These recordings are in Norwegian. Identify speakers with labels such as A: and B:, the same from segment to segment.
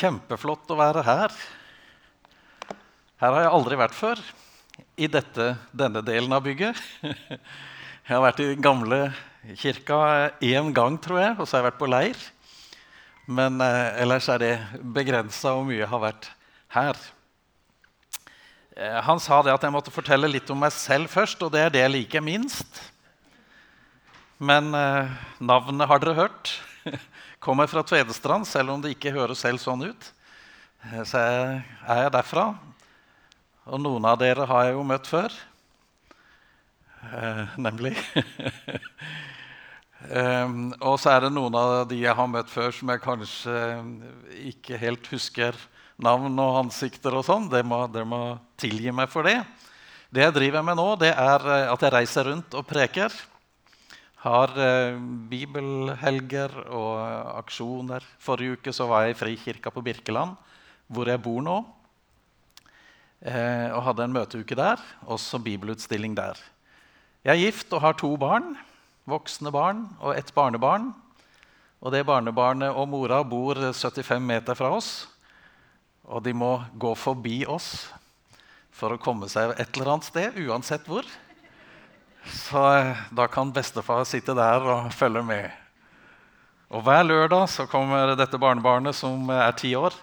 A: kjempeflott å være her. Her har jeg aldri vært før, i dette, denne delen av bygget. Jeg har vært i den gamle kirka én gang, tror jeg, og så har jeg vært på leir. Men eh, ellers er det begrensa hvor mye jeg har vært her. Eh, han sa det at jeg måtte fortelle litt om meg selv først, og det er det jeg liker minst. Men eh, navnet har dere hørt. Kommer fra Tvedestrand, selv om det ikke høres selv sånn ut. Eh, så er jeg derfra. Og noen av dere har jeg jo møtt før. Eh, nemlig. um, og så er det noen av de jeg har møtt før, som jeg kanskje ikke helt husker navn og ansikter og sånn. Dere må tilgi meg for det. Det jeg driver med nå, det er eh, at jeg reiser rundt og preker. Har eh, bibelhelger og aksjoner. Forrige uke så var jeg i Frikirka på Birkeland, hvor jeg bor nå. Eh, og hadde en møteuke der. Også bibelutstilling der. Jeg er gift og har to barn. Voksne barn og ett barnebarn. Og det barnebarnet og mora bor 75 meter fra oss. Og de må gå forbi oss for å komme seg et eller annet sted, uansett hvor. Så eh, da kan bestefar sitte der og følge med. Og hver lørdag så kommer dette barnebarnet, som er ti år,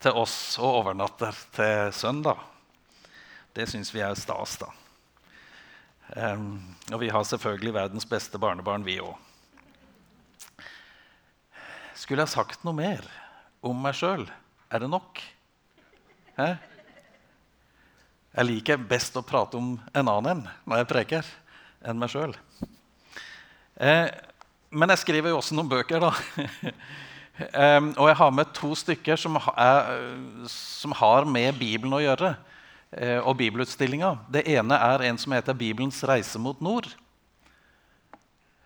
A: til oss og overnatter til søndag. Det syns vi er stas, da. Um, og vi har selvfølgelig verdens beste barnebarn, vi òg. Skulle jeg sagt noe mer om meg sjøl? Er det nok? Hæ? Jeg liker best å prate om en annen når jeg preker, enn meg sjøl. Eh, men jeg skriver jo også noen bøker, da. um, og jeg har med to stykker som, er, som har med Bibelen å gjøre. Eh, og bibelutstillinga. Det ene er en som heter 'Bibelens reise mot nord'.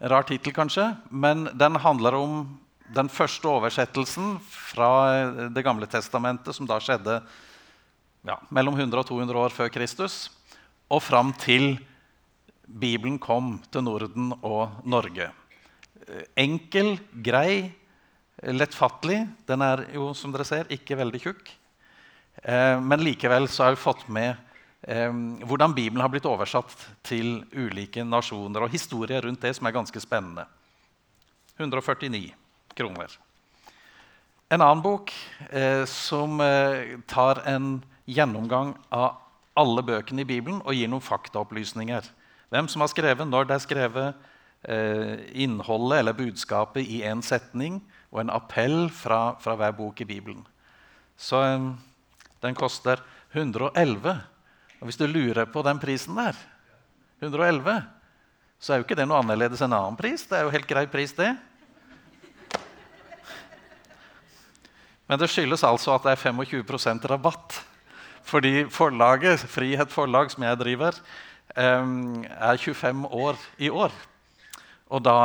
A: Rar tittel, kanskje, men den handler om den første oversettelsen fra Det gamle testamentet, som da skjedde ja, mellom 100 og 200 år før Kristus, og fram til Bibelen kom til Norden og Norge. Eh, enkel, grei, lettfattelig. Den er jo, som dere ser, ikke veldig tjukk. Eh, men likevel så har vi fått med eh, hvordan Bibelen har blitt oversatt til ulike nasjoner, og historier rundt det som er ganske spennende. 149 kroner. En annen bok eh, som tar en gjennomgang av alle bøkene i Bibelen og gir noen faktaopplysninger. Hvem som har skrevet, når det er skrevet, eh, innholdet eller budskapet i én setning, og en appell fra, fra, hver bok i Bibelen. Så eh, den koster 111. Og hvis du lurer på den prisen der, 111, så er jo ikke det noe annerledes enn annen pris. Det er jo helt grei pris, det. Men det skyldes altså at det er 25% rabatt. Fordi forlaget, Frihet Forlag, som jeg driver, er 25 år i år. Og da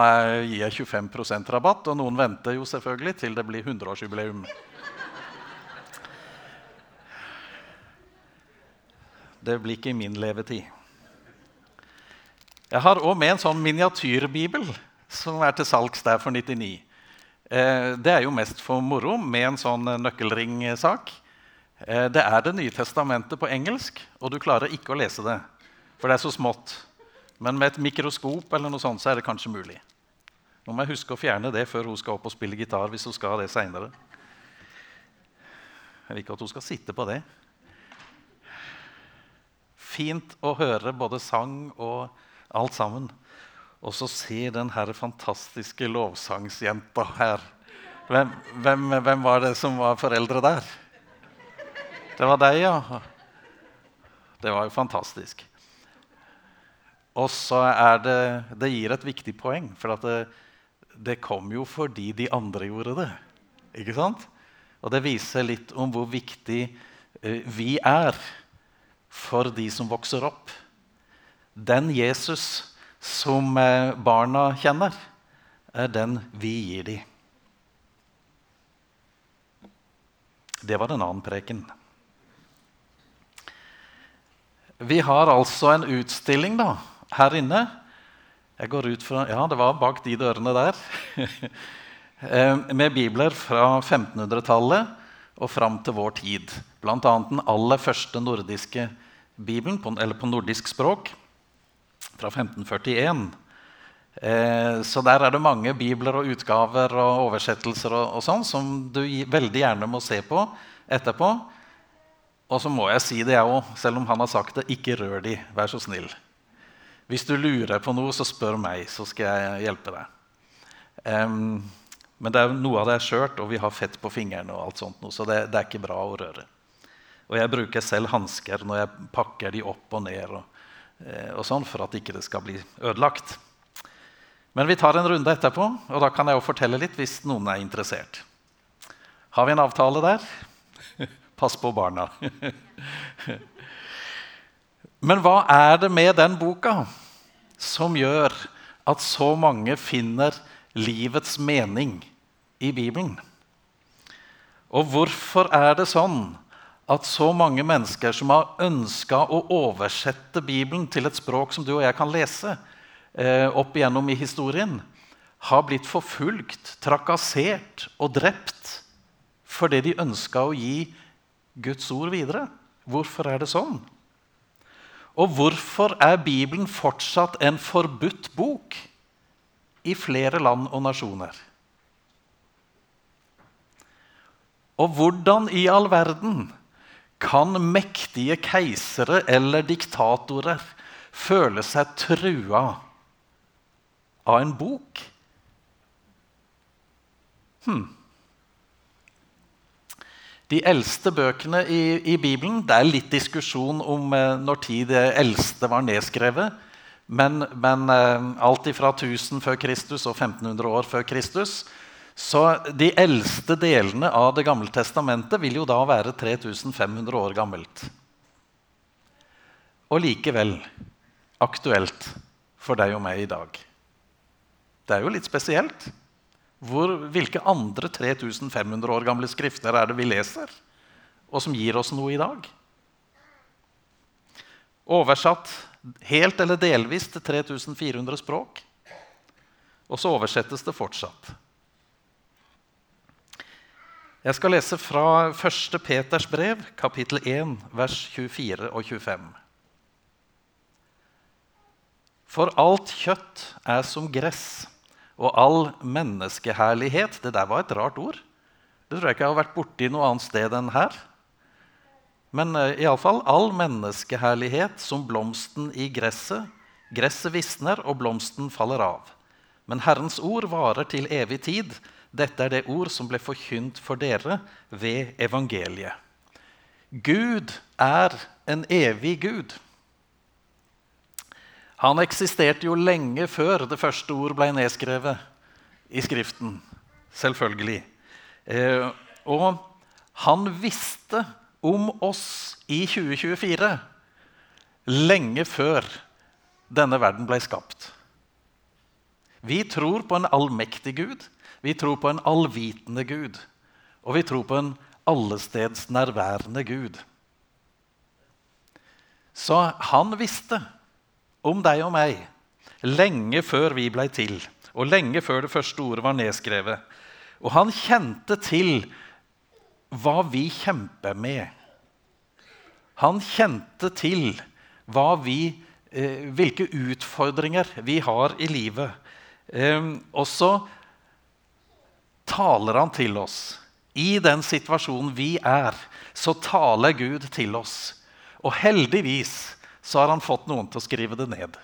A: gir jeg 25% rabatt, og noen venter jo selvfølgelig til det blir 100-årsjubileum. Det blir ikke i min levetid. Jeg har òg med en sånn miniatyrbibel som er til salgs der for 99. Eh, det er jo mest for moro med en sånn nøkkelringsak. Eh, det er Det nye testamentet på engelsk, og du klarer ikke å lese det. For det er så smått. Men med et mikroskop eller noe sånt, så er det kanskje mulig. Nå må jeg huske å fjerne det før hun skal opp og spille gitar. hvis hun skal det senere. Jeg vil ikke at hun skal sitte på det fint å høre både sang og alt sammen. Og så se den her fantastiske lovsangsjenta her. Hvem, hvem, hvem, var det som var foreldre der? Det var deg, ja. Det var jo fantastisk. Og så er det Det gir et viktig poeng, for det, det kom jo fordi de andre gjorde det. Ikke sant? Og det viser litt om hvor viktig uh, vi er for de som vokser opp. Den Jesus som eh, barna kjenner, er den vi gir dem. Det var en annen preken. Vi har altså en utstilling da, her inne. Jeg går ut fra, Ja, det var bak de dørene der. Eh, med bibler fra 1500-tallet og fram til vår tid. Bl.a. den aller første nordiske bibelen, på, eller på nordisk språk, fra 1541. Eh, så der er det mange bibler og utgaver og oversettelser og, og sånn som du veldig gjerne må se på etterpå. Og så må jeg si det, jeg òg, selv om han har sagt det. Ikke rør de, vær så snill. Hvis du lurer på noe, så spør meg, så skal jeg hjelpe deg. Um, men det er noe av det er skjørt, og vi har fett på fingrene, og alt sånt, så det, det, er ikke bra å røre. Og jeg bruker selv hansker når jeg pakker de opp og ned, og, eh, og sånn, for at ikke det skal bli ødelagt. Men vi tar en runde etterpå, og da kan jeg jo fortelle litt hvis noen er interessert. Har vi en avtale der? Pass på barna. Men hva er det med den boka som gjør at så mange finner livets mening i Bibelen? Og hvorfor er det sånn at så mange mennesker som har ønska å oversette Bibelen til et språk som du og jeg kan lese, eh, opp igjennom i historien, har blitt forfulgt, trakassert og drept fordi de ønska å gi Guds ord videre? Hvorfor er det sånn? Og hvorfor er Bibelen fortsatt en forbudt bok i flere land og nasjoner? Og hvordan i all verden kan mektige keisere eller diktatorer føle seg trua av en bok? Hm. De eldste bøkene i, i, Bibelen Det er litt diskusjon om eh, når tid det eldste var nedskrevet. Men, men eh, alt ifra 1000 før Kristus og 1500 år før Kristus. Så de eldste delene av Det gamle testamentet vil jo da være 3500 år gammelt. Og likevel aktuelt for deg og meg i dag. Det er jo litt spesielt. Hvor, hvilke andre 3500 år gamle skrifter er det vi leser, og som gir oss noe i dag? Oversatt helt eller delvis til 3400 språk. Og så oversettes det fortsatt. Jeg skal lese fra 1. Peters brev, kapittel 1, vers 24 og 25. For alt kjøtt er som gress og all menneskeherlighet Det der var et rart ord. Det tror jeg ikke jeg har vært borti noe annet sted enn her. Men uh, eh, iallfall all menneskeherlighet som blomsten i gresset. Gresset visner, og blomsten faller av. Men Herrens ord varer til evig tid. Dette er det ord som ble forkynt for dere ved evangeliet. Gud er en evig Gud. Han eksisterte jo lenge før det første ord ble nedskrevet i Skriften. Selvfølgelig. Eh, og han visste om oss i 2024 lenge før denne verden ble skapt. Vi tror på en allmektig Gud, vi tror på en allvitende Gud. Og vi tror på en allestedsnærværende Gud. Så han visste om deg og meg lenge før vi blei til, og lenge før det første ordet var nedskrevet. Og han kjente til hva vi kjemper med. Han kjente til vi, eh, hvilke utfordringer vi har i livet. Eh, og så taler han til oss. I den situasjonen vi er, så taler Gud til oss. Og heldigvis så har han fått noen til å skrive det ned.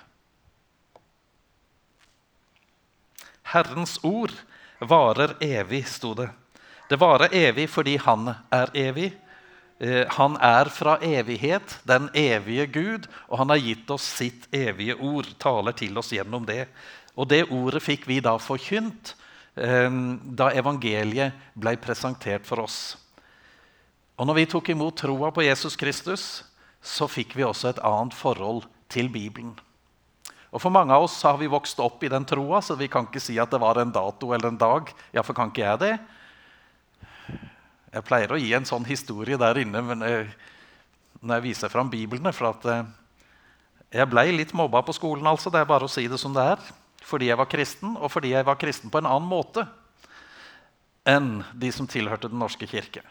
A: Herrens ord varer evig, sto det. Det varer evig fordi han er evig. Eh, han er fra evighet, den evige Gud, og han har gitt oss sitt evige ord. Taler til oss gjennom det. Og det ordet fikk vi da forkynt eh, da evangeliet ble presentert for oss. Og når vi tok imot troa på Jesus Kristus, så fikk vi også et annet forhold til Bibelen. Og For mange av oss har vi vokst opp i den troa, så vi kan ikke si at det var en dato eller en dag. Iallfall kan ikke jeg det. Jeg pleier å gi en sånn historie der inne jeg, når jeg viser fram Biblene. For at eh, jeg ble litt mobba på skolen, altså. Det er bare å si det som det er. Fordi jeg var kristen, og fordi jeg var kristen på en annen måte enn de som tilhørte Den norske kirke.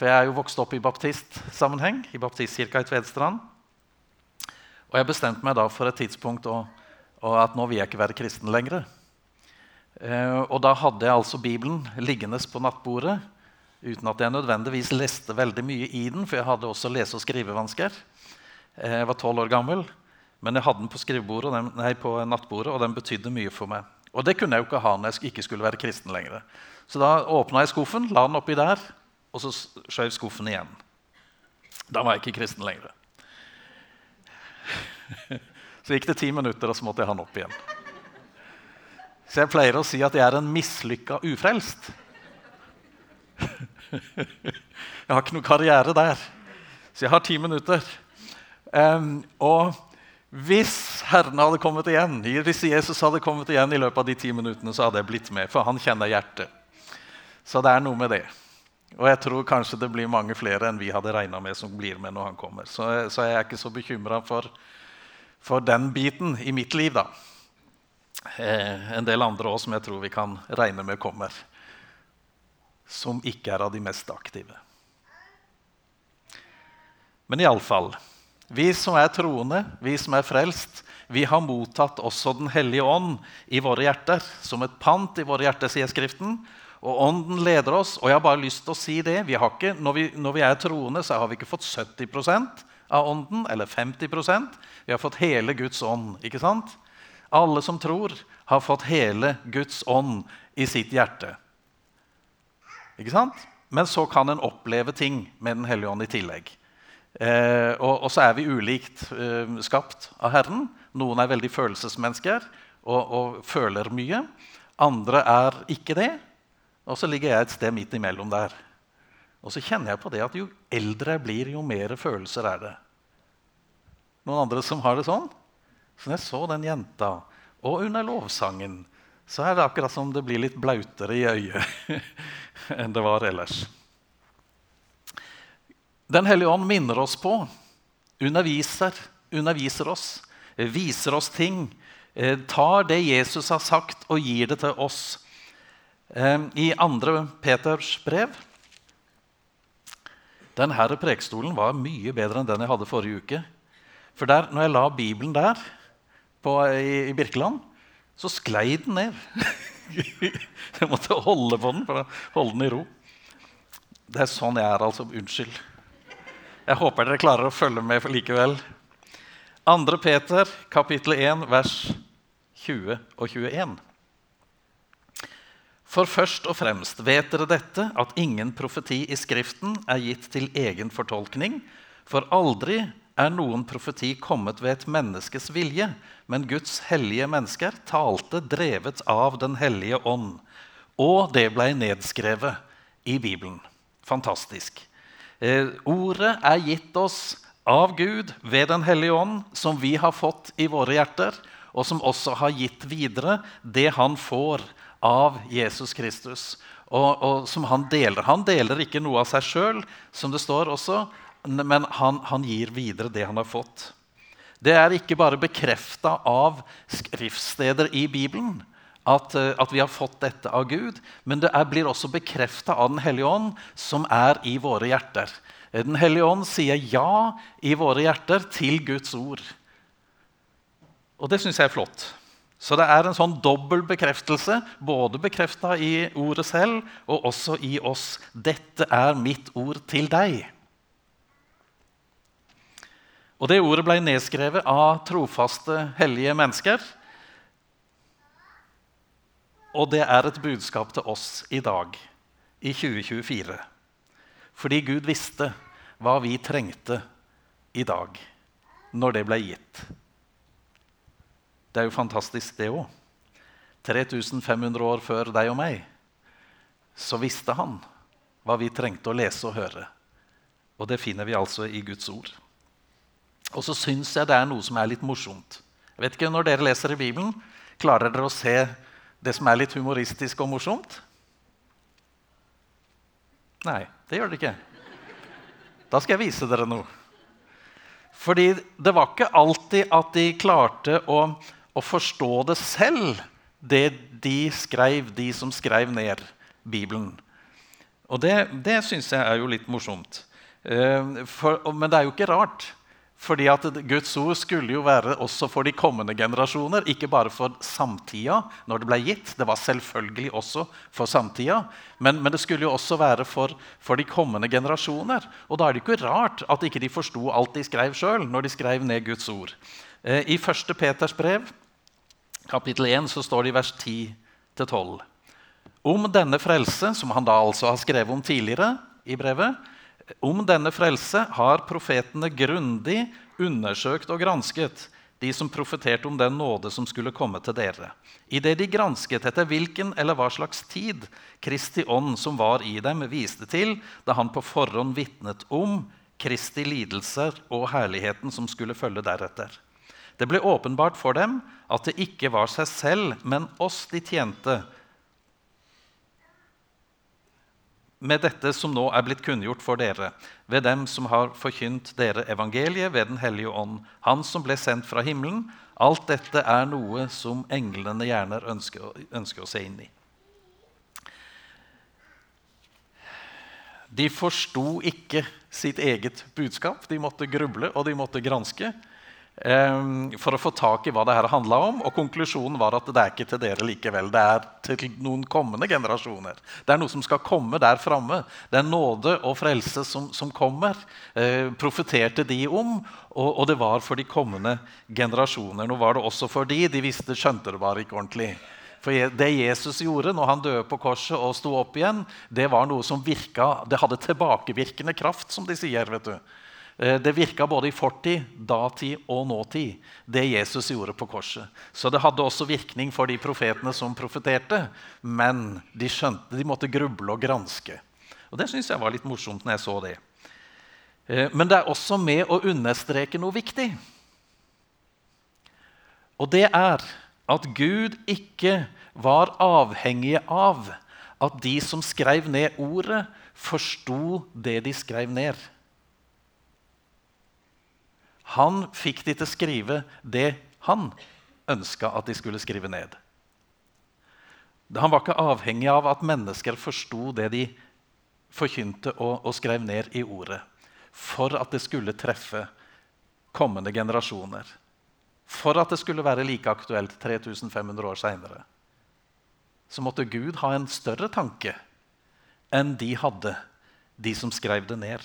A: For jeg er jo vokst opp i baptistsammenheng, i baptistkirka i Tvedestrand. Og jeg bestemte meg da for et tidspunkt å, å at nå vil jeg ikke være kristen lenger. Eh, og da hadde jeg altså Bibelen liggende på nattbordet uten at jeg nødvendigvis leste veldig mye i den, for jeg hadde også lese- og skrivevansker. Eh, jeg var tolv år gammel, men jeg hadde den på, den, nei, på nattbordet, og den betydde mye for meg. Og det kunne jeg jo ikke ha når jeg ikke skulle være kristen lenger. Så da åpna jeg skuffen, la den oppi der, og så skjøv skuffen igjen. Da var jeg ikke kristen lenger. Så gikk det ti minutter, og så måtte jeg ha den opp igjen. Så jeg pleier å si at jeg er en mislykka ufrelst. Jeg har ikke noe karriere der, så jeg har ti minutter. Og hvis Herren hadde kommet igjen, hvis Jesus hadde kommet igjen i løpet av de ti minuttene, så hadde jeg blitt med, for han kjenner hjertet. Så det er noe med det. Og jeg tror kanskje det blir mange flere enn vi hadde regna med, som blir med når han kommer. Så, så jeg er ikke så bekymra for, for, den biten i mitt liv, da. Eh, en del andre òg som jeg tror vi kan regne med kommer. Som ikke er av de mest aktive. Men iallfall vi som er troende, vi som er frelst, vi har mottatt også Den hellige ånd i våre hjerter. Som et pant i våre hjerter, sier Skriften. Og Ånden leder oss. Og jeg har bare lyst til å si det. Vi ikke, når, vi, når, vi, er troende, så har vi ikke fått 70% av Ånden eller 50% Vi har fått hele Guds ånd. ikke sant? Alle som tror, har fått hele Guds ånd i sitt hjerte. Ikke sant? Men så kan en oppleve ting med Den hellige ånd i tillegg. Eh, og, og, så er vi ulikt eh, skapt av Herren. Noen er veldig følelsesmennesker og, og føler mye. Andre er ikke det. Og så ligger jeg et sted midt imellom der. Og så kjenner jeg på det at jo eldre jeg blir, jo mer følelser er det. Noen andre som har det sånn? Så når jeg så den jenta, og under lovsangen, så er det akkurat som det blir litt blautere i øyet enn det var ellers. Den hellige ånd minner oss på, underviser, underviser oss, viser oss ting. Eh, tar det Jesus har sagt, og gir det til oss. Ehm, I 2. Peters brev Denne prekestolen var mye bedre enn den jeg hadde forrige uke. For der, når jeg la Bibelen der på, i, i, Birkeland, så sklei den ned. jeg måtte holde på den for å holde den i ro. Det er sånn jeg er, altså. Unnskyld. Jeg håper dere klarer å følge med likevel. 2. Peter, kapittel 1, vers 20 og 21. For først og fremst vet dere dette, at ingen profeti i Skriften er gitt til egen fortolkning, for aldri er noen profeti kommet ved et menneskes vilje, men Guds hellige mennesker talte drevet av Den hellige ånd. Og det ble nedskrevet i Bibelen. Fantastisk. Eh, ordet er gitt oss av Gud ved Den hellige ånd, som vi har fått i våre hjerter, og som også har gitt videre det han får av Jesus Kristus. Og, og, som han deler. Han deler ikke noe av seg sjøl, som det står også, men han, han, gir videre det han har fått. Det er ikke bare bekrefta av skriftsteder i Bibelen at, eh, at, vi har fått dette av Gud, men det er, blir også bekrefta av Den hellige ånd, som er i våre hjerter. Den hellige ånd sier ja i våre hjerter til Guds ord. Og det syns jeg er flott. Så det er en sånn dobbel bekreftelse, både bekrefta i ordet selv og også i oss. Dette er mitt ord til deg. Og det ordet ble nedskrevet av trofaste, hellige mennesker. Og det er et budskap til oss i dag, i 2024. Fordi Gud visste hva vi trengte i dag, når det ble gitt. Det er jo fantastisk, det òg. 3500 år før deg og meg så visste han hva vi trengte å lese og høre. Og det finner vi altså i Guds ord. Og så syns jeg det er noe som er litt morsomt. Jeg vet ikke, Når dere leser i Bibelen, klarer dere å se det som er litt humoristisk og morsomt? Nei, det gjør dere ikke. Da skal jeg vise dere noe. Fordi det var ikke alltid at de klarte å å forstå det selv, det de skrev, de som skrev ned Bibelen. Og det, det syns jeg er jo litt morsomt. Eh, for, men det er jo ikke rart. Fordi at Guds ord skulle jo være også for de kommende generasjoner, ikke bare for samtida. når Det ble gitt. Det var selvfølgelig også for samtida. Men, men det skulle jo også være for, for, de kommende generasjoner. Og da er det ikke rart at ikke de forsto alt de skrev sjøl, når de skrev ned Guds ord. Eh, I 1. Peters brev, kapittel 1, så står det i vers 10-12 om denne frelse, som han da altså har skrevet om tidligere i brevet, om denne frelse har profetene grundig undersøkt og gransket, de som profeterte om den nåde som skulle komme til dere. Idet de gransket etter hvilken eller hva slags tid Kristi ånd som var i dem, viste til da han på forhånd vitnet om Kristi lidelser og herligheten som skulle følge deretter. Det ble åpenbart for dem at det ikke var seg selv, men oss de tjente, med dette som nå er blitt kunngjort for dere, ved dem som har forkynt dere evangeliet ved Den hellige ånd, Han som ble sendt fra himmelen. Alt dette er noe som englene gjerne ønsker, ønsker å se inn i. De forsto ikke sitt eget budskap. De måtte gruble og de måtte granske. Ehm, for å få tak i hva det her handla om. Og konklusjonen var at det er ikke til dere likevel. Det er til noen kommende generasjoner. Det er noe som skal komme der framme. Det er nåde og frelse som, som kommer. Eh, profeterte de om, og, og, det var for de kommende generasjoner. Nå var det også for de, de visste, skjønte det bare ikke ordentlig. For det Jesus gjorde når han døde på korset og sto opp igjen, det var noe som virka, det hadde tilbakevirkende kraft, som de sier. vet du. Eh, det virka både i fortid, datid og nåtid, det Jesus gjorde på korset. Så det hadde også virkning for de profetene som profeterte. Men de skjønte de måtte gruble og granske. Og Det syns jeg var litt morsomt når jeg så det. Eh, men det er også med å understreke noe viktig. Og det er at Gud ikke var avhengig av at de som skrev ned ordet, forsto det de skrev ned. Han fikk de til å skrive det han ønska at de skulle skrive ned. Han var ikke avhengig av at mennesker forsto det de forkynte og, og, skrev ned i ordet, for at det skulle treffe kommende generasjoner. For at det skulle være like aktuelt 3500 år seinere. Så måtte Gud ha en større tanke enn de hadde, de som skrev det ned.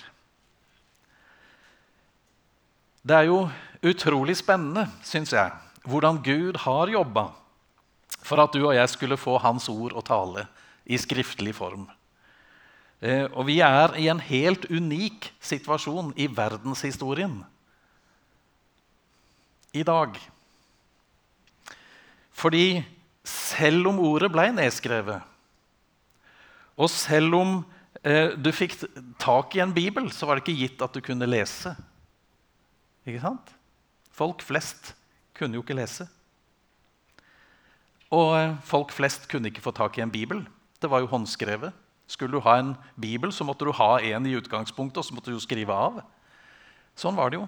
A: Det er jo utrolig spennende, syns jeg, hvordan Gud har jobba for at du og jeg skulle få Hans ord å tale i skriftlig form. Eh, og vi er i en helt unik situasjon i verdenshistorien i dag. Fordi selv om ordet ble nedskrevet, og selv om eh, du fikk tak i en bibel, så var det ikke gitt at du kunne lese. Ikke sant? Folk flest kunne jo ikke lese. Og eh, folk flest kunne ikke få tak i en bibel. Det var jo håndskrevet. Skulle du ha en bibel, så måtte du ha en i utgangspunktet, og så måtte du skrive av. Sånn var det jo.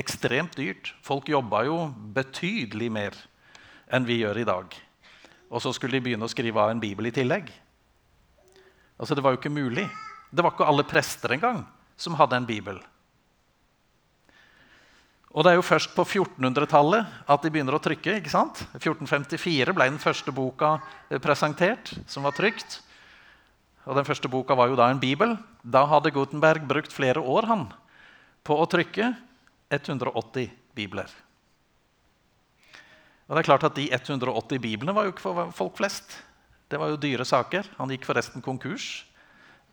A: Ekstremt dyrt. Folk jobba jo betydelig mer enn vi gjør i dag. Og så skulle de begynne å skrive av en bibel i tillegg. Altså, Det var jo ikke mulig. Det var ikke alle prester engang som hadde en bibel. Og det er jo først på 1400-tallet at de begynner å trykke. ikke sant? 1454 ble den første boka eh, presentert, som var trykt. Og Den første boka var jo da en bibel. Da hadde Gutenberg brukt flere år han, på å trykke 180 bibler. Og det er klart at De 180 biblene var jo ikke for folk flest. Det var jo dyre saker. Han gikk forresten konkurs,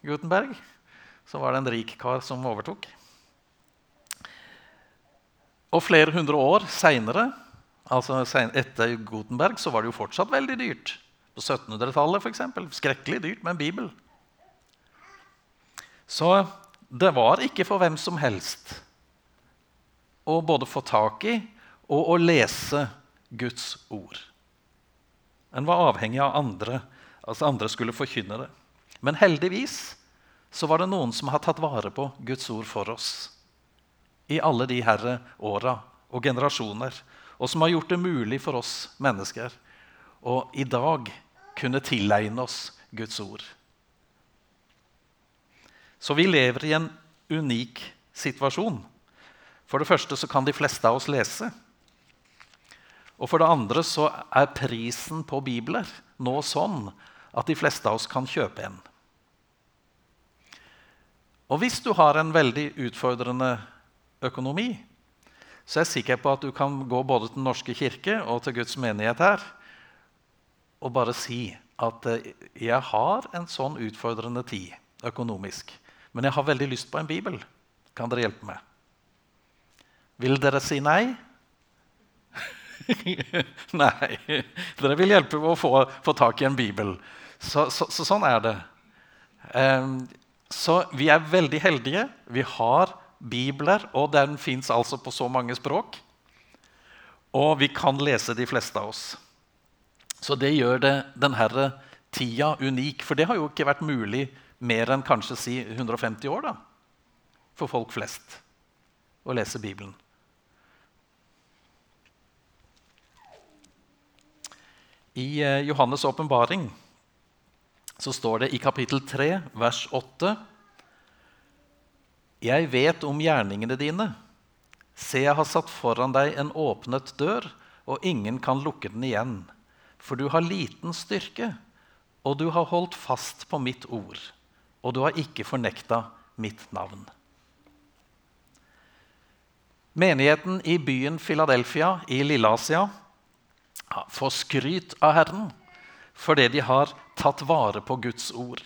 A: Gutenberg. Så var det en rik kar som overtok. Og flere hundre år seinere, altså etter Gutenberg, så var det jo fortsatt veldig dyrt. På 1700-tallet f.eks. Skrekkelig dyrt med en bibel. Så det var ikke for hvem som helst å både få tak i og å lese Guds ord. En var avhengig av andre, altså andre skulle forkynne det. Men heldigvis så var det noen som har tatt vare på Guds ord for oss i alle de herre åra og generasjoner, og som har gjort det mulig for oss mennesker å i dag kunne tilegne oss Guds ord. Så vi lever i en unik situasjon. For det første så kan de fleste av oss lese. Og for det andre så er prisen på bibler nå sånn at de fleste av oss kan kjøpe en. Og hvis du har en veldig utfordrende økonomi, så er jeg sikker på at du kan gå både til Den norske kirke og til Guds menighet her og bare si at eh, jeg har en sånn utfordrende tid økonomisk, men jeg har veldig lyst på en bibel. Kan dere hjelpe meg? Vil dere si nei? nei. Dere vil hjelpe med å få, få tak i en bibel. Så, så, så sånn er det. Um, så vi er veldig heldige. Vi har bibler, og den fins altså på så mange språk. Og vi kan lese de fleste av oss. Så det gjør det denne tida unik. For det har jo ikke vært mulig mer enn kanskje si 150 år da, for folk flest å lese Bibelen. I eh, Johannes' åpenbaring så står det i kapittel 3, vers 8 Jeg vet om gjerningene dine. Se, jeg har satt foran deg en åpnet dør, og ingen kan lukke den igjen. For du har liten styrke, og du har holdt fast på mitt ord, og du har ikke fornekta mitt navn. Menigheten i byen Philadelphia i Lilleasia får skryt av Herren fordi de har tatt vare på Guds ord.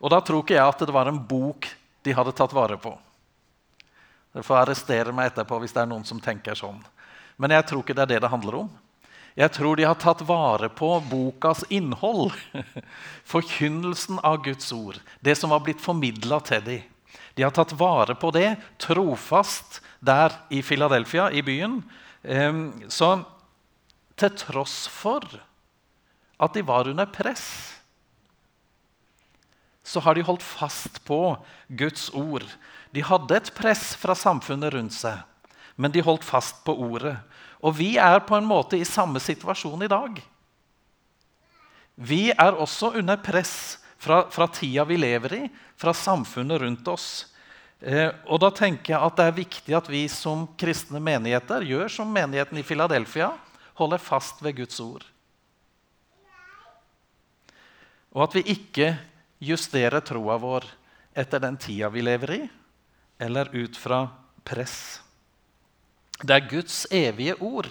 A: Og da tror ikke jeg at det var en bok de hadde tatt vare på. Dere får arrestere meg etterpå hvis det er noen som tenker sånn. Men jeg tror ikke det er det det handler om. Jeg tror de har tatt vare på bokas innhold. Forkynnelsen av Guds ord. Det som var blitt formidla til dem. De har tatt vare på det trofast der i Philadelphia, i byen. Så til tross for at de var under press, så har de holdt fast på Guds ord. De hadde et press fra samfunnet rundt seg, men de holdt fast på ordet. Og vi er på en måte i samme situasjon i dag. Vi er også under press fra, fra tida vi lever i, fra samfunnet rundt oss. Eh, og da tenker jeg at det er viktig at vi som kristne menigheter gjør som menigheten i Philadelphia, holder fast ved Guds ord. Og at vi ikke justerer troa vår etter den tida vi lever i, eller ut fra press. Det er Guds evige ord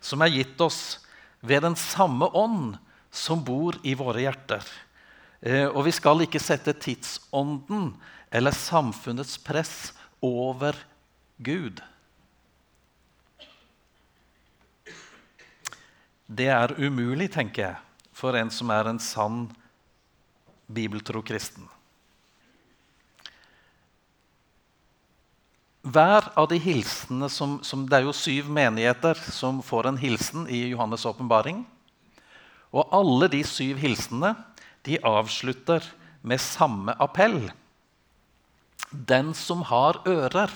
A: som er gitt oss ved den samme ånd som bor i våre hjerter. Eh, og vi skal ikke sette tidsånden eller samfunnets press over Gud. Det er umulig, tenker jeg, for en som er en sann bibeltro kristen. Hver av de hilsenene som, som, Det er jo syv menigheter som får en hilsen i Johannes' åpenbaring. Og alle de syv hilsenene de avslutter med samme appell. Den som har ører,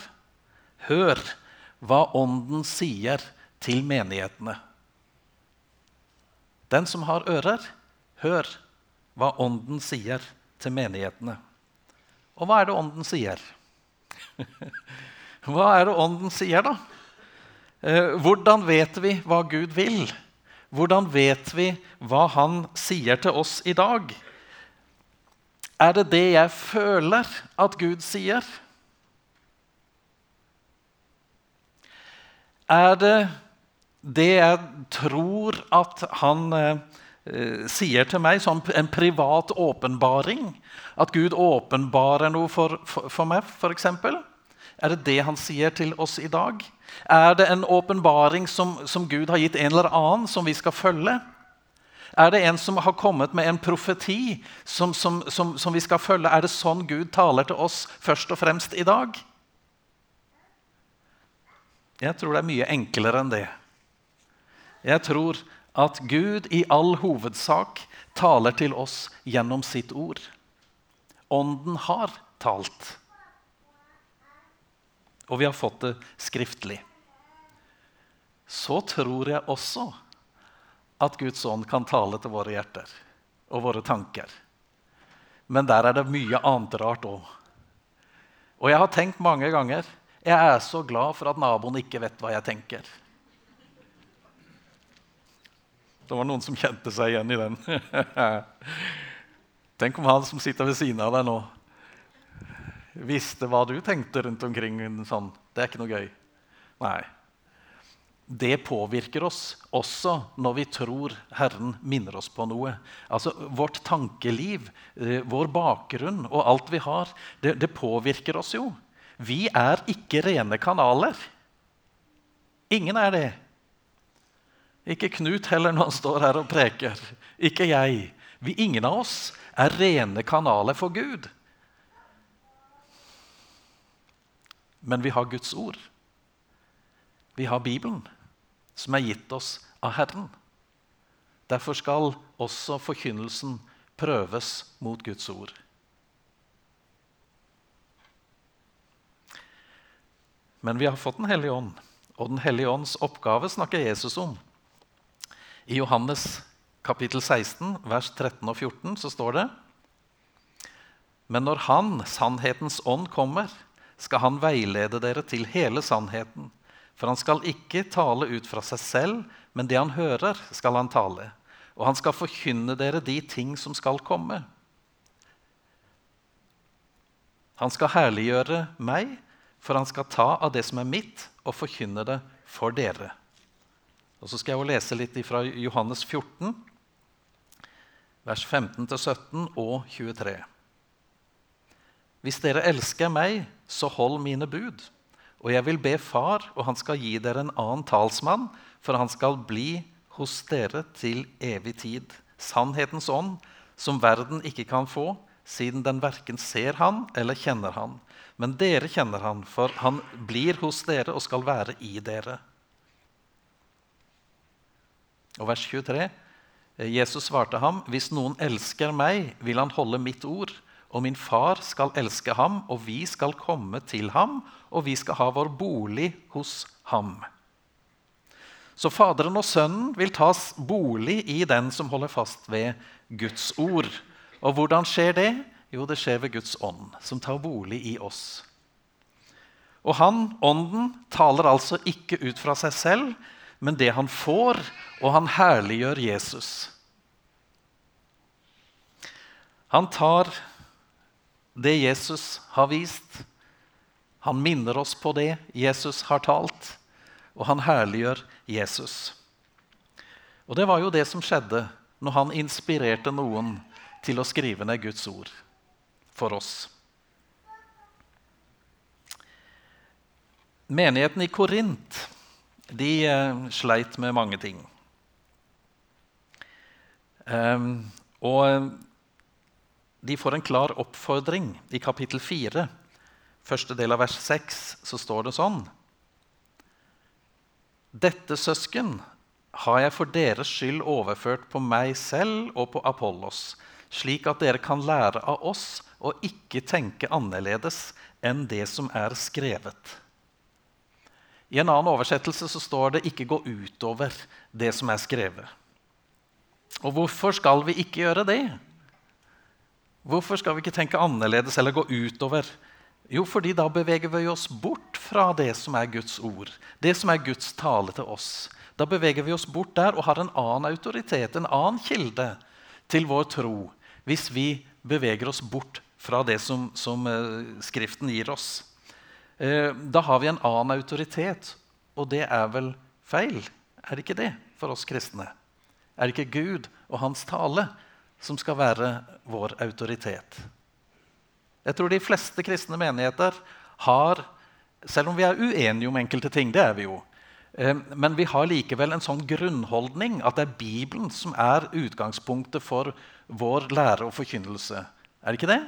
A: hør hva Ånden sier til menighetene. Den som har ører, hør hva Ånden sier til menighetene. Og hva er det Ånden sier? hva er det Ånden sier, da? Eh, hvordan vet vi hva Gud vil? Hvordan vet vi hva Han sier til oss i dag? Er det det jeg føler at Gud sier? Er det det jeg tror at han eh, sier til meg, som en privat åpenbaring At Gud åpenbarer noe for, for, for meg, f.eks. Er det det han sier til oss i dag? Er det en åpenbaring som, som, Gud har gitt en eller annen, som vi skal følge? Er det en som har kommet med en profeti som, som, som vi skal følge? Er det sånn Gud taler til oss først og fremst i dag? Jeg tror det er mye enklere enn det. Jeg tror at Gud i all hovedsak taler til oss gjennom sitt ord. Ånden har talt. Og vi har fått det skriftlig. Så tror jeg også at Guds ånd kan tale til våre hjerter og våre tanker. men der er det mye annet rart òg. Og jeg har tenkt mange ganger jeg er så glad for at naboen ikke vet hva jeg tenker. Det var noen som kjente seg igjen i den. Tenk om han som sitter ved siden av deg nå, visste hva du tenkte rundt omkring. sånn. Det er ikke noe gøy. Nei. Det påvirker oss også når vi tror Herren minner oss på noe. Altså Vårt tankeliv, eh, vår bakgrunn og alt vi har, det, det påvirker oss jo. Vi er ikke rene kanaler. Ingen er det. Ikke Knut heller når han står her og preker. Ikke jeg. Vi, ingen av oss er rene kanaler for Gud. Men vi har Guds ord. Vi har Bibelen, som er gitt oss av Herren. Derfor skal også forkynnelsen prøves mot Guds ord. Men vi har fått Den hellige ånd, og Den hellige ånds oppgave snakker Jesus om. I Johannes kapittel 16, vers 13 og 14 så står det Men når Han, sannhetens ånd, kommer, skal Han veilede dere til hele sannheten. For han skal ikke tale ut fra seg selv, men det han hører, skal han tale. Og han skal forkynne dere de ting som skal komme. Han skal herliggjøre meg, for han skal ta av det som er mitt, og forkynne det for dere. Og Så skal jeg jo lese litt fra Johannes 14, vers 15-17 og 23. Hvis dere elsker meg, så hold mine bud. Og jeg vil be Far, og han skal gi dere en annen talsmann, for han skal bli hos dere til evig tid. Sannhetens ånd, som verden ikke kan få, siden den verken ser han eller kjenner han. Men dere kjenner han, for han blir hos dere og skal være i dere. Og vers 23. Jesus svarte ham, 'Hvis noen elsker meg, vil han holde mitt ord.' Og min far skal elske ham, og vi skal komme til ham, og vi skal ha vår bolig hos ham. Så Faderen og Sønnen vil tas bolig i den som holder fast ved Guds ord. Og hvordan skjer det? Jo, det skjer ved Guds ånd, som tar bolig i oss. Og han, ånden, taler altså ikke ut fra seg selv, men det han får, og han herliggjør Jesus. Han tar det Jesus har vist. Han minner oss på det Jesus har talt, og han herliggjør Jesus. Og Det var jo det som skjedde når han inspirerte noen til å skrive ned Guds ord for oss. Menigheten i Korint de eh, sleit med mange ting. Um, og de får en klar oppfordring i kapittel 4. Første del av vers 6 så står det sånn Dette, søsken, har jeg for deres skyld overført på meg selv og på Apollos, slik at dere kan lære av oss og ikke tenke annerledes enn det som er skrevet. I en annen oversettelse så står det 'ikke gå utover det som er skrevet'. Og hvorfor skal vi ikke gjøre det? Hvorfor skal vi ikke tenke annerledes eller gå utover? Jo, fordi da beveger vi oss bort fra det som er Guds ord, det som er Guds tale til oss. Da beveger vi oss bort der og har en annen autoritet, en annen kilde til vår tro, hvis vi beveger oss bort fra det som, som uh, Skriften gir oss. Uh, da har vi en annen autoritet, og det er vel feil? Er det ikke det for oss kristne? Er det ikke Gud og Hans tale som skal være vår autoritet. Jeg tror de fleste kristne menigheter har Selv om vi er uenige om enkelte ting, det er vi jo, eh, men vi har likevel en sånn grunnholdning at det er Bibelen som er utgangspunktet for vår lære og forkynnelse. Er det ikke det?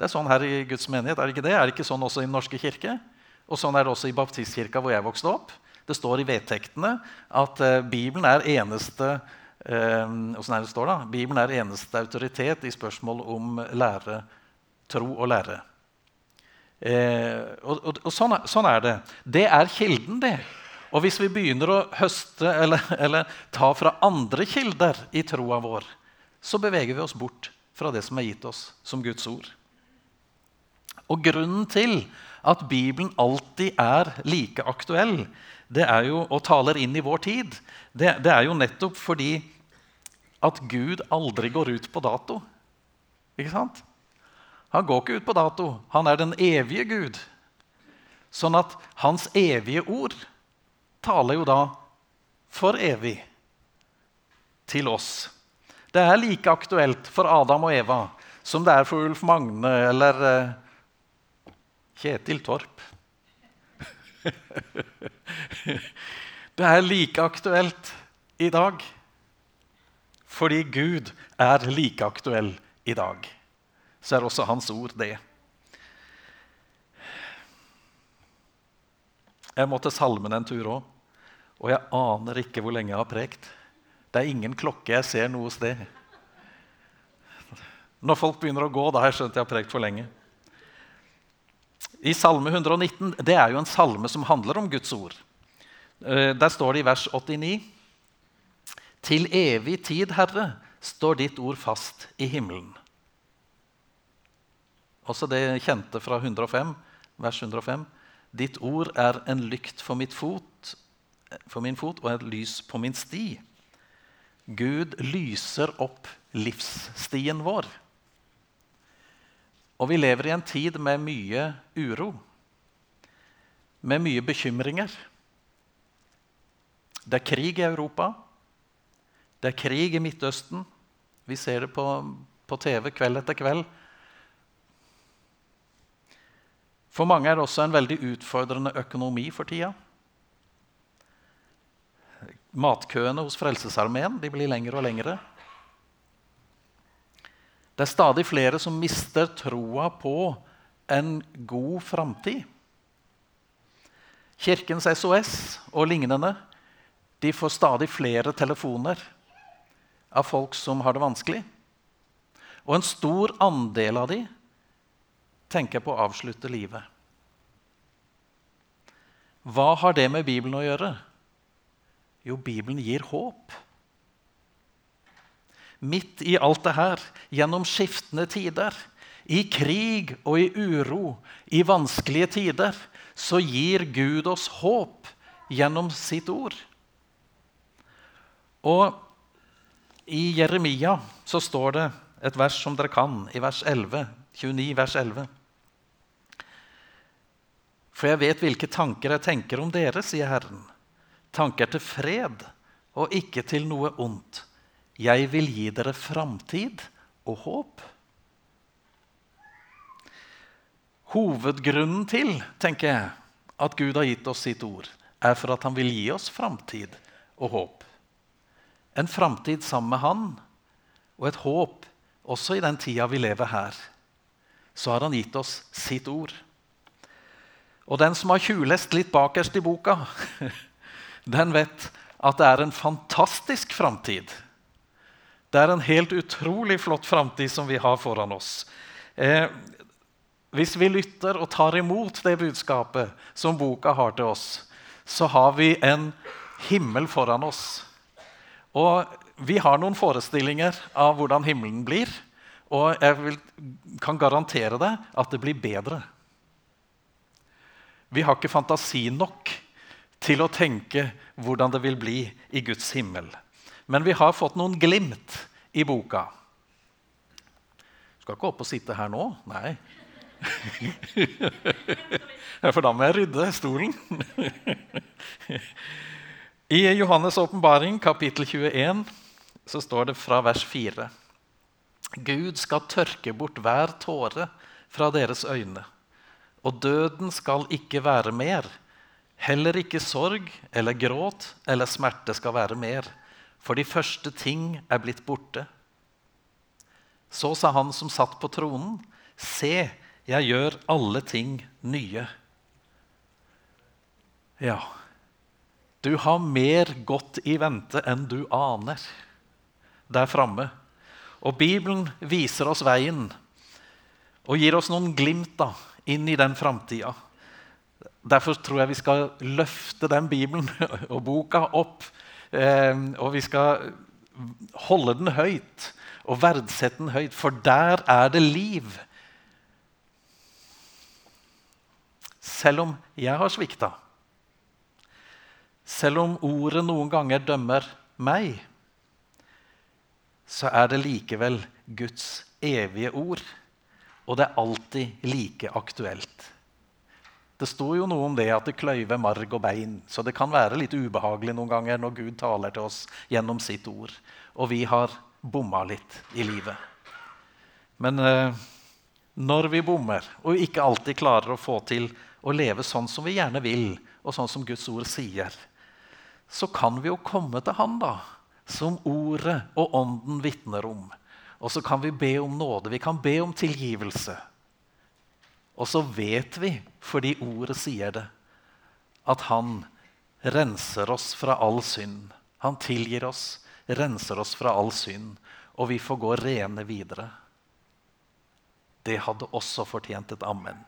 A: Det er sånn her i Guds menighet. Er det ikke det? Er det ikke sånn også i Den norske kirke? Og sånn er det også i baptistkirka hvor jeg vokste opp. Det står i vedtektene at eh, Bibelen er eneste åssen er det står da? Bibelen er eneste autoritet i spørsmål om lære, tro og lære. Eh, og, og, og sånn, sånn, er det. Det er kilden, det. Og hvis vi begynner å høste eller, eller ta fra andre kilder i troa vår, så beveger vi oss bort fra det som er gitt oss som Guds ord. Og grunnen til at Bibelen alltid er like aktuell, det er jo, og taler inn i vår tid, det, det er jo nettopp fordi at Gud aldri går ut på dato. Ikke sant? Han går ikke ut på dato. Han er den evige Gud. Sånn at hans evige ord taler jo da for evig til oss. Det er like aktuelt for Adam og Eva som det er for Ulf Magne eller uh, Kjetil Torp. det er like aktuelt i dag fordi Gud er like aktuell i dag. Så er også hans ord det. Jeg må til salmen en tur òg, og jeg aner ikke hvor lenge jeg har prekt. Det er ingen klokke jeg ser noe sted. Når folk begynner å gå, da har jeg skjønt jeg har prekt for lenge. I Salme 119 det er jo en salme som handler om Guds ord. Eh, der står det i vers 89.: Til evig tid, Herre, står ditt ord fast i himmelen. Også det kjente fra 105, vers 105. Ditt ord er en lykt for, fot, for min fot og et lys på min sti. Gud lyser opp livsstien vår. Og vi lever i en tid med mye uro, med mye bekymringer. Det er krig i Europa. Det er krig i Midtøsten. Vi ser det på, på TV kveld etter kveld. For mange er det også en veldig utfordrende økonomi for tida. Matkøene hos Frelsesarmeen blir lengre og lengre. Det er stadig flere som mister troa på en god framtid. Kirkens SOS og lignende de får stadig flere telefoner av folk som har det vanskelig. Og en stor andel av dem tenker på å avslutte livet. Hva har det med Bibelen å gjøre? Jo, Bibelen gir håp. Midt i alt det her, gjennom skiftende tider, i krig og i uro, i vanskelige tider, så gir Gud oss håp gjennom sitt ord. Og i Jeremia så står det et vers som dere kan, i vers 11, 29, vers 11. For jeg vet hvilke tanker jeg tenker om dere, sier Herren tanker til fred og ikke til noe ondt. Jeg vil gi dere framtid og håp. Hovedgrunnen til tenker jeg, at Gud har gitt oss sitt ord, er for at han vil gi oss framtid og håp. En framtid sammen med han, og et håp også i den tida vi lever her. Så har han gitt oss sitt ord. Og den som har tjuvlest litt bakerst i boka, den vet at det er en fantastisk framtid. Det er en helt utrolig flott framtid som vi har foran oss. Eh, hvis vi lytter og tar imot det budskapet som boka har til oss, så har vi en himmel foran oss. Og vi har noen forestillinger av hvordan himmelen blir. Og jeg vil, kan garantere deg at det blir bedre. Vi har ikke fantasi nok til å tenke hvordan det vil bli i Guds himmel. Men vi har fått noen glimt i boka. Skal ikke opp og sitte her nå. Nei. For da må jeg rydde stolen. I Johannes' åpenbaring, kapittel 21, så står det fra vers 4.: Gud skal tørke bort hver tåre fra deres øyne, og døden skal ikke være mer. Heller ikke sorg eller gråt eller smerte skal være mer, for de første ting er blitt borte. Så sa han som satt på tronen, se, jeg gjør alle ting nye. Ja, du har mer godt i vente enn du aner der framme. Og Bibelen viser oss veien og gir oss noen glimt da, inn i den framtida. Derfor tror jeg vi skal løfte den Bibelen og boka opp. Eh, og vi skal holde den høyt og verdsette den høyt, for der er det liv. Selv om jeg har svikta, selv om ordet noen ganger dømmer meg, så er det likevel Guds evige ord, og det er alltid like aktuelt. Det sto jo noe om det at det kløyver marg og bein, så det kan være litt ubehagelig noen ganger når Gud taler til oss gjennom sitt ord, og vi har bomma litt i livet. Men eh, når vi bommer og ikke alltid klarer å få til å leve sånn som vi gjerne vil, og sånn som Guds ord sier, så kan vi jo komme til Han, da, som Ordet og Ånden vitner om. Og så kan vi be om nåde. Vi kan be om tilgivelse. Og så vet vi, fordi Ordet sier det, at Han renser oss fra all synd. Han tilgir oss, renser oss fra all synd, og vi får gå rene videre. Det hadde også fortjent et amen.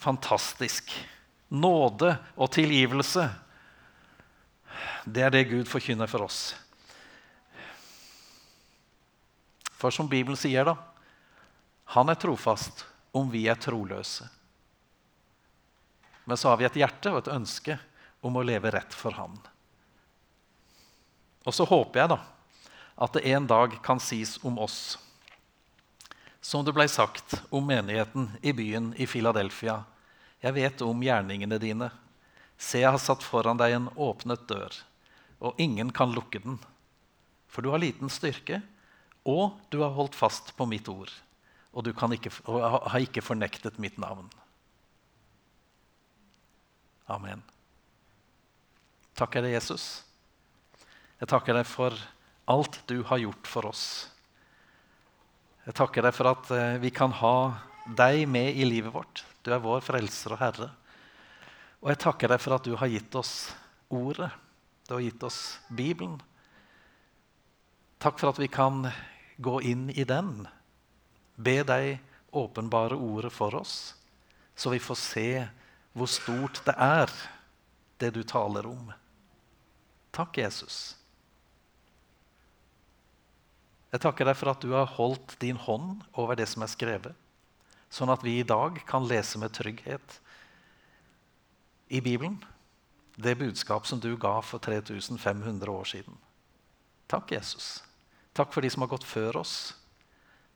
A: Fantastisk. Nåde og tilgivelse. Det er det Gud forkynner for oss. For som Bibelen sier, da Han er trofast om vi er troløse. Men så har vi et hjerte og et ønske om å leve rett for Han. Og så håper jeg da at det en dag kan sies om oss, som det ble sagt om menigheten i byen i Filadelfia jeg vet om gjerningene dine. Se, jeg har satt foran deg en åpnet dør, og ingen kan lukke den. For du har liten styrke, og du har holdt fast på mitt ord. Og du ikke, og har ikke fornektet mitt navn. Amen. Takker deg, Jesus. Jeg takker deg for alt du har gjort for oss. Jeg takker deg for at eh, vi kan ha deg med i livet vårt. Du er vår frelser og herre. Og jeg takker deg for at du har gitt oss ordet. Du har gitt oss Bibelen. Takk for at vi kan gå inn i den. Be deg åpenbare ordet for oss, så vi får se hvor stort det er, det du taler om. Takk, Jesus. Jeg takker deg for at du har holdt din hånd over det som er skrevet sånn at vi i dag kan lese med trygghet i Bibelen det budskap som du ga for 3500 år siden. Takk, Jesus. Takk for de som har gått før oss,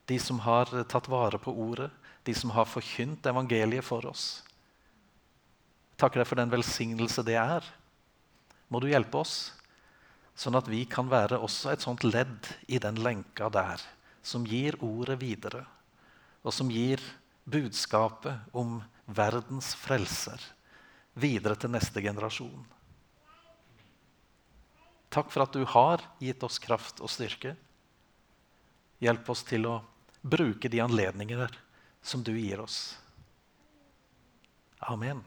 A: de som har tatt vare på ordet, de som har forkynt evangeliet for oss. Takker deg for den velsignelse det er. Må du hjelpe oss, sånn at vi kan være også et sånt ledd i den lenka der, som gir ordet videre, og som gir budskapet om verdens frelser videre til neste generasjon. Takk for at du har gitt oss kraft og styrke. Hjelp oss til å bruke de anledninger som du gir oss. Amen.